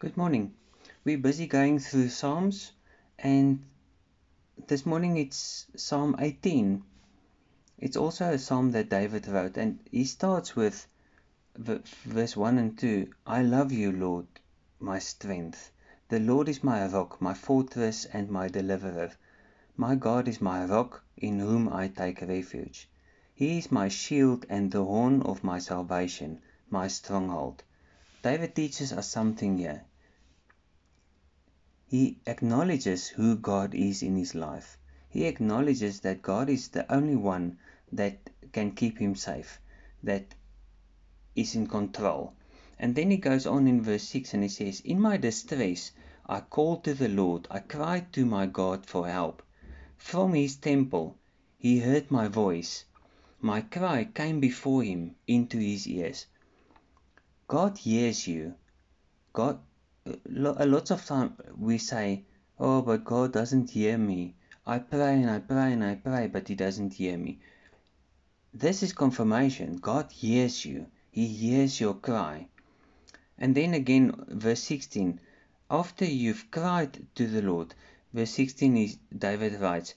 Good morning. We're busy going through Psalms, and this morning it's Psalm 18. It's also a psalm that David wrote, and he starts with verse 1 and 2 I love you, Lord, my strength. The Lord is my rock, my fortress, and my deliverer. My God is my rock, in whom I take refuge. He is my shield and the horn of my salvation, my stronghold. David teaches us something here. He acknowledges who God is in his life. He acknowledges that God is the only one that can keep him safe, that is in control. And then he goes on in verse 6 and he says, In my distress, I called to the Lord, I cried to my God for help. From his temple, he heard my voice. My cry came before him into his ears. God hears you. God a lot of time we say, "Oh, but God doesn't hear me. I pray and I pray and I pray, but He doesn't hear me." This is confirmation. God hears you. He hears your cry. And then again, verse 16. After you've cried to the Lord, verse 16 is David writes,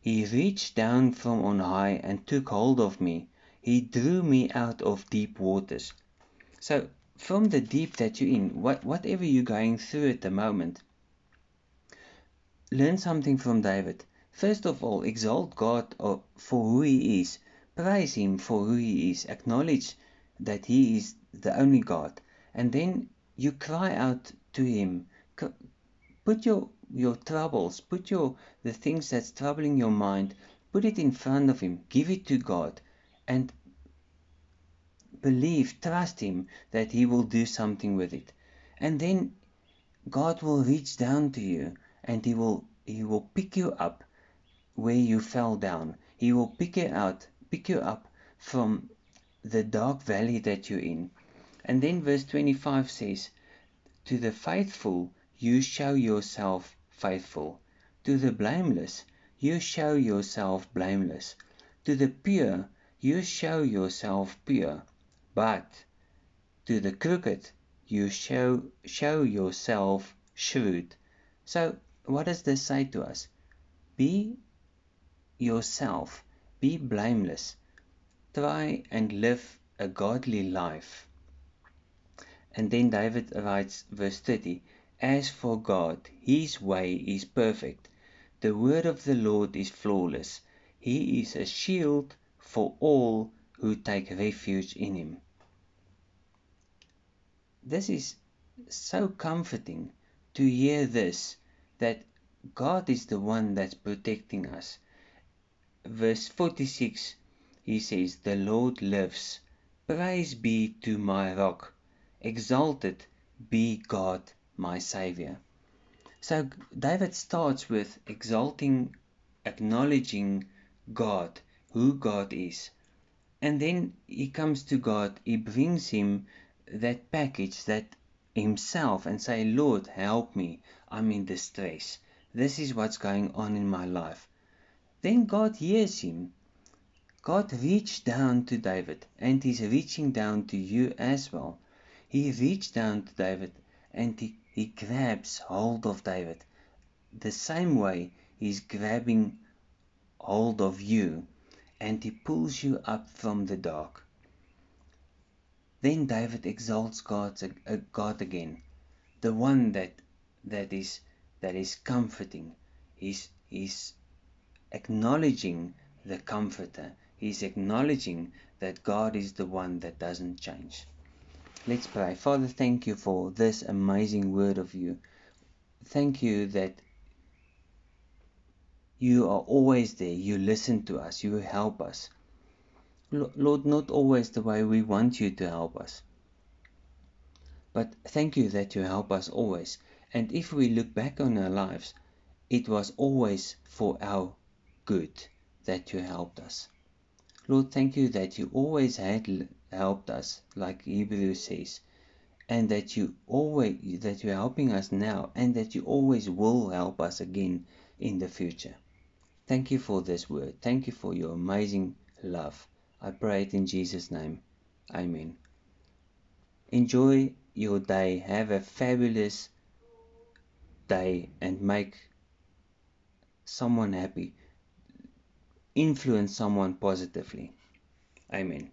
He reached down from on high and took hold of me. He drew me out of deep waters. So from the deep that you're in, what, whatever you're going through at the moment, learn something from David. First of all, exalt God uh, for who He is, praise Him for who He is, acknowledge that He is the only God, and then you cry out to Him. Put your your troubles, put your the things that's troubling your mind, put it in front of Him, give it to God, and believe, trust Him that He will do something with it. And then God will reach down to you and He will He will pick you up where you fell down. He will pick you out, pick you up from the dark valley that you're in. And then verse 25 says, To the faithful you show yourself faithful. To the blameless you show yourself blameless. To the pure you show yourself pure. But to the crooked you show, show yourself shrewd. So, what does this say to us? Be yourself, be blameless, try and live a godly life. And then David writes, verse 30 As for God, his way is perfect, the word of the Lord is flawless. He is a shield for all who take refuge in him. This is so comforting to hear this that God is the one that's protecting us. Verse 46 he says, The Lord lives. Praise be to my rock. Exalted be God my Savior. So David starts with exalting, acknowledging God, who God is. And then he comes to God, he brings him that package, that himself, and say, Lord, help me. I'm in distress. This is what's going on in my life. Then God hears him. God reached down to David, and he's reaching down to you as well. He reached down to David and he, he grabs hold of David. The same way he's grabbing hold of you and he pulls you up from the dark. Then David exalts God, uh, God again, the one that that is that is comforting. He's he's acknowledging the comforter. He's acknowledging that God is the one that doesn't change. Let's pray. Father, thank you for this amazing word of you. Thank you that you are always there. You listen to us. You help us. Lord, not always the way we want you to help us. But thank you that you help us always. And if we look back on our lives, it was always for our good that you helped us. Lord, thank you that you always had helped us, like Hebrews says, and that you always that you're helping us now, and that you always will help us again in the future. Thank you for this word. Thank you for your amazing love. I pray it in Jesus' name. Amen. Enjoy your day. Have a fabulous day and make someone happy. Influence someone positively. Amen.